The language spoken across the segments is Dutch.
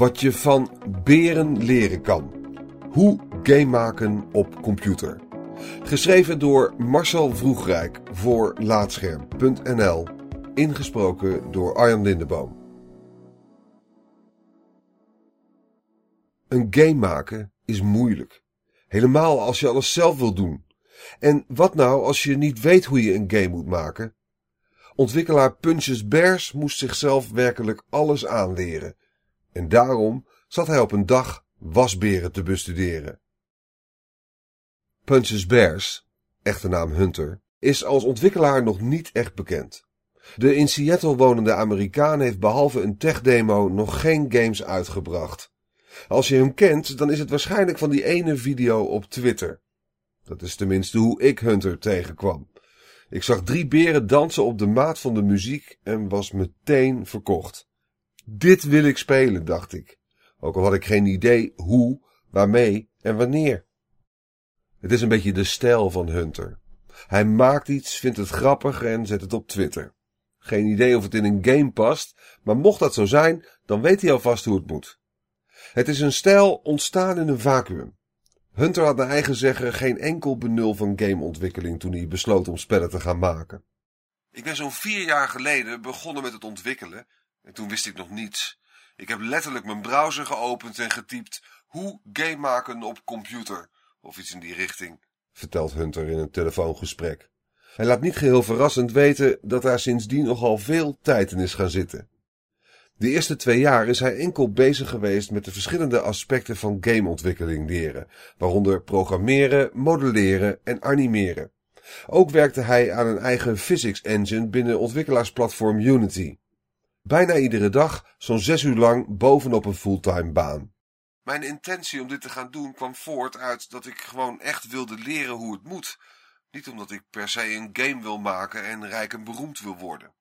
Wat je van beren leren kan. Hoe game maken op computer. Geschreven door Marcel Vroegrijk voor Laatscherm.nl. Ingesproken door Arjan Lindeboom. Een game maken is moeilijk. Helemaal als je alles zelf wil doen. En wat nou als je niet weet hoe je een game moet maken? Ontwikkelaar Punches Bears moest zichzelf werkelijk alles aanleren. En daarom zat hij op een dag wasberen te bestuderen. Punches Bears, echte naam Hunter, is als ontwikkelaar nog niet echt bekend. De in Seattle wonende Amerikaan heeft behalve een tech-demo nog geen games uitgebracht. Als je hem kent, dan is het waarschijnlijk van die ene video op Twitter. Dat is tenminste hoe ik Hunter tegenkwam. Ik zag drie beren dansen op de maat van de muziek en was meteen verkocht. Dit wil ik spelen, dacht ik. Ook al had ik geen idee hoe, waarmee en wanneer. Het is een beetje de stijl van Hunter. Hij maakt iets, vindt het grappig en zet het op Twitter. Geen idee of het in een game past, maar mocht dat zo zijn, dan weet hij alvast hoe het moet. Het is een stijl ontstaan in een vacuüm. Hunter had naar eigen zeggen geen enkel benul van gameontwikkeling toen hij besloot om spellen te gaan maken. Ik ben zo'n vier jaar geleden begonnen met het ontwikkelen en toen wist ik nog niets. Ik heb letterlijk mijn browser geopend en getypt hoe game maken op computer of iets in die richting, vertelt Hunter in een telefoongesprek. Hij laat niet geheel verrassend weten dat daar sindsdien nogal veel tijd in is gaan zitten. De eerste twee jaar is hij enkel bezig geweest met de verschillende aspecten van gameontwikkeling leren, waaronder programmeren, modelleren en animeren. Ook werkte hij aan een eigen physics engine binnen ontwikkelaarsplatform Unity. Bijna iedere dag, zo'n zes uur lang, bovenop een fulltime baan. Mijn intentie om dit te gaan doen kwam voort uit dat ik gewoon echt wilde leren hoe het moet. Niet omdat ik per se een game wil maken en rijk en beroemd wil worden.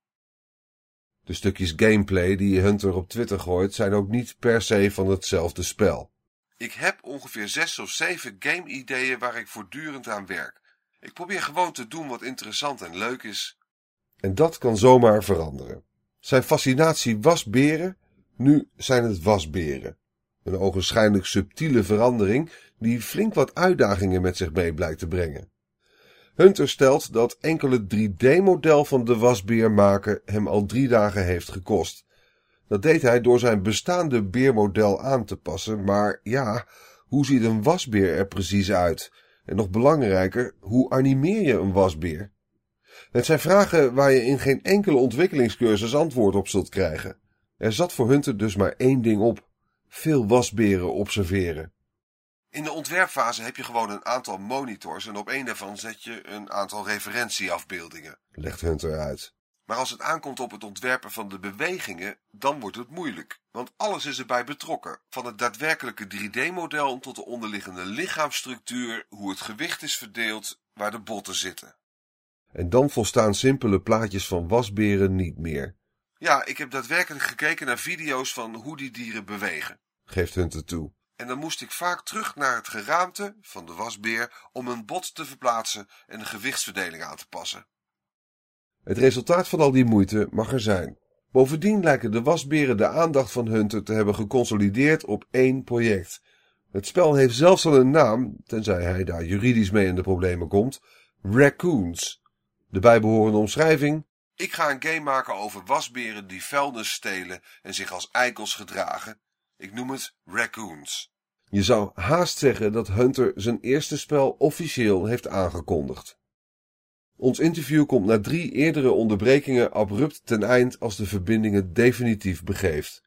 De stukjes gameplay die Hunter op Twitter gooit zijn ook niet per se van hetzelfde spel. Ik heb ongeveer zes of zeven game-ideeën waar ik voortdurend aan werk. Ik probeer gewoon te doen wat interessant en leuk is. En dat kan zomaar veranderen. Zijn fascinatie was beren, nu zijn het wasberen. Een ogenschijnlijk subtiele verandering die flink wat uitdagingen met zich mee blijkt te brengen. Hunter stelt dat enkele 3D-model van de wasbeer maken hem al drie dagen heeft gekost. Dat deed hij door zijn bestaande beermodel aan te passen, maar ja, hoe ziet een wasbeer er precies uit? En nog belangrijker, hoe animeer je een wasbeer? Het zijn vragen waar je in geen enkele ontwikkelingscursus antwoord op zult krijgen. Er zat voor Hunter dus maar één ding op: veel wasberen observeren. In de ontwerpfase heb je gewoon een aantal monitors en op één daarvan zet je een aantal referentieafbeeldingen, legt Hunter uit. Maar als het aankomt op het ontwerpen van de bewegingen, dan wordt het moeilijk. Want alles is erbij betrokken. Van het daadwerkelijke 3D-model tot de onderliggende lichaamsstructuur, hoe het gewicht is verdeeld, waar de botten zitten. En dan volstaan simpele plaatjes van wasberen niet meer. Ja, ik heb daadwerkelijk gekeken naar video's van hoe die dieren bewegen, geeft Hunter toe. En dan moest ik vaak terug naar het geraamte van de wasbeer om een bot te verplaatsen en de gewichtsverdeling aan te passen. Het resultaat van al die moeite mag er zijn. Bovendien lijken de wasberen de aandacht van Hunter te hebben geconsolideerd op één project. Het spel heeft zelfs al een naam, tenzij hij daar juridisch mee in de problemen komt: Raccoons. De bijbehorende omschrijving: Ik ga een game maken over wasberen die vuilnis stelen en zich als eikels gedragen. Ik noem het Raccoons. Je zou haast zeggen dat Hunter zijn eerste spel officieel heeft aangekondigd. Ons interview komt na drie eerdere onderbrekingen abrupt ten eind als de verbinding het definitief begeeft.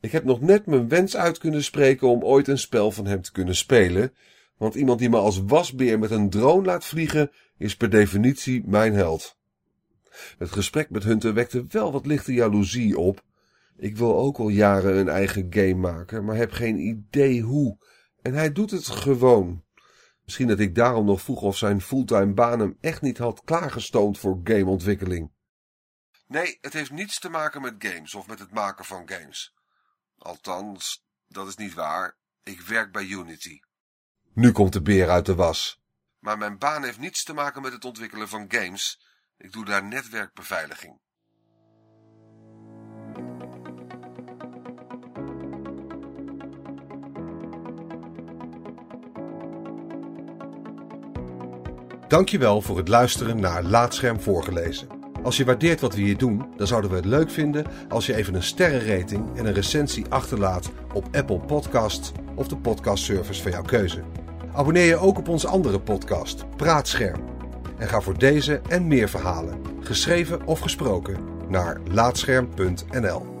Ik heb nog net mijn wens uit kunnen spreken om ooit een spel van hem te kunnen spelen, want iemand die me als wasbeer met een drone laat vliegen is per definitie mijn held. Het gesprek met Hunter wekte wel wat lichte jaloezie op. Ik wil ook al jaren een eigen game maken, maar heb geen idee hoe. En hij doet het gewoon. Misschien dat ik daarom nog vroeg of zijn fulltime baan hem echt niet had klaargestoomd voor gameontwikkeling. Nee, het heeft niets te maken met games of met het maken van games. Althans, dat is niet waar. Ik werk bij Unity. Nu komt de beer uit de was. Maar mijn baan heeft niets te maken met het ontwikkelen van games. Ik doe daar netwerkbeveiliging. Dankjewel voor het luisteren naar Laatscherm voorgelezen. Als je waardeert wat we hier doen, dan zouden we het leuk vinden als je even een sterrenrating en een recensie achterlaat op Apple Podcasts of de podcastservice van jouw keuze. Abonneer je ook op onze andere podcast, Praatscherm. En ga voor deze en meer verhalen, geschreven of gesproken, naar laatscherm.nl.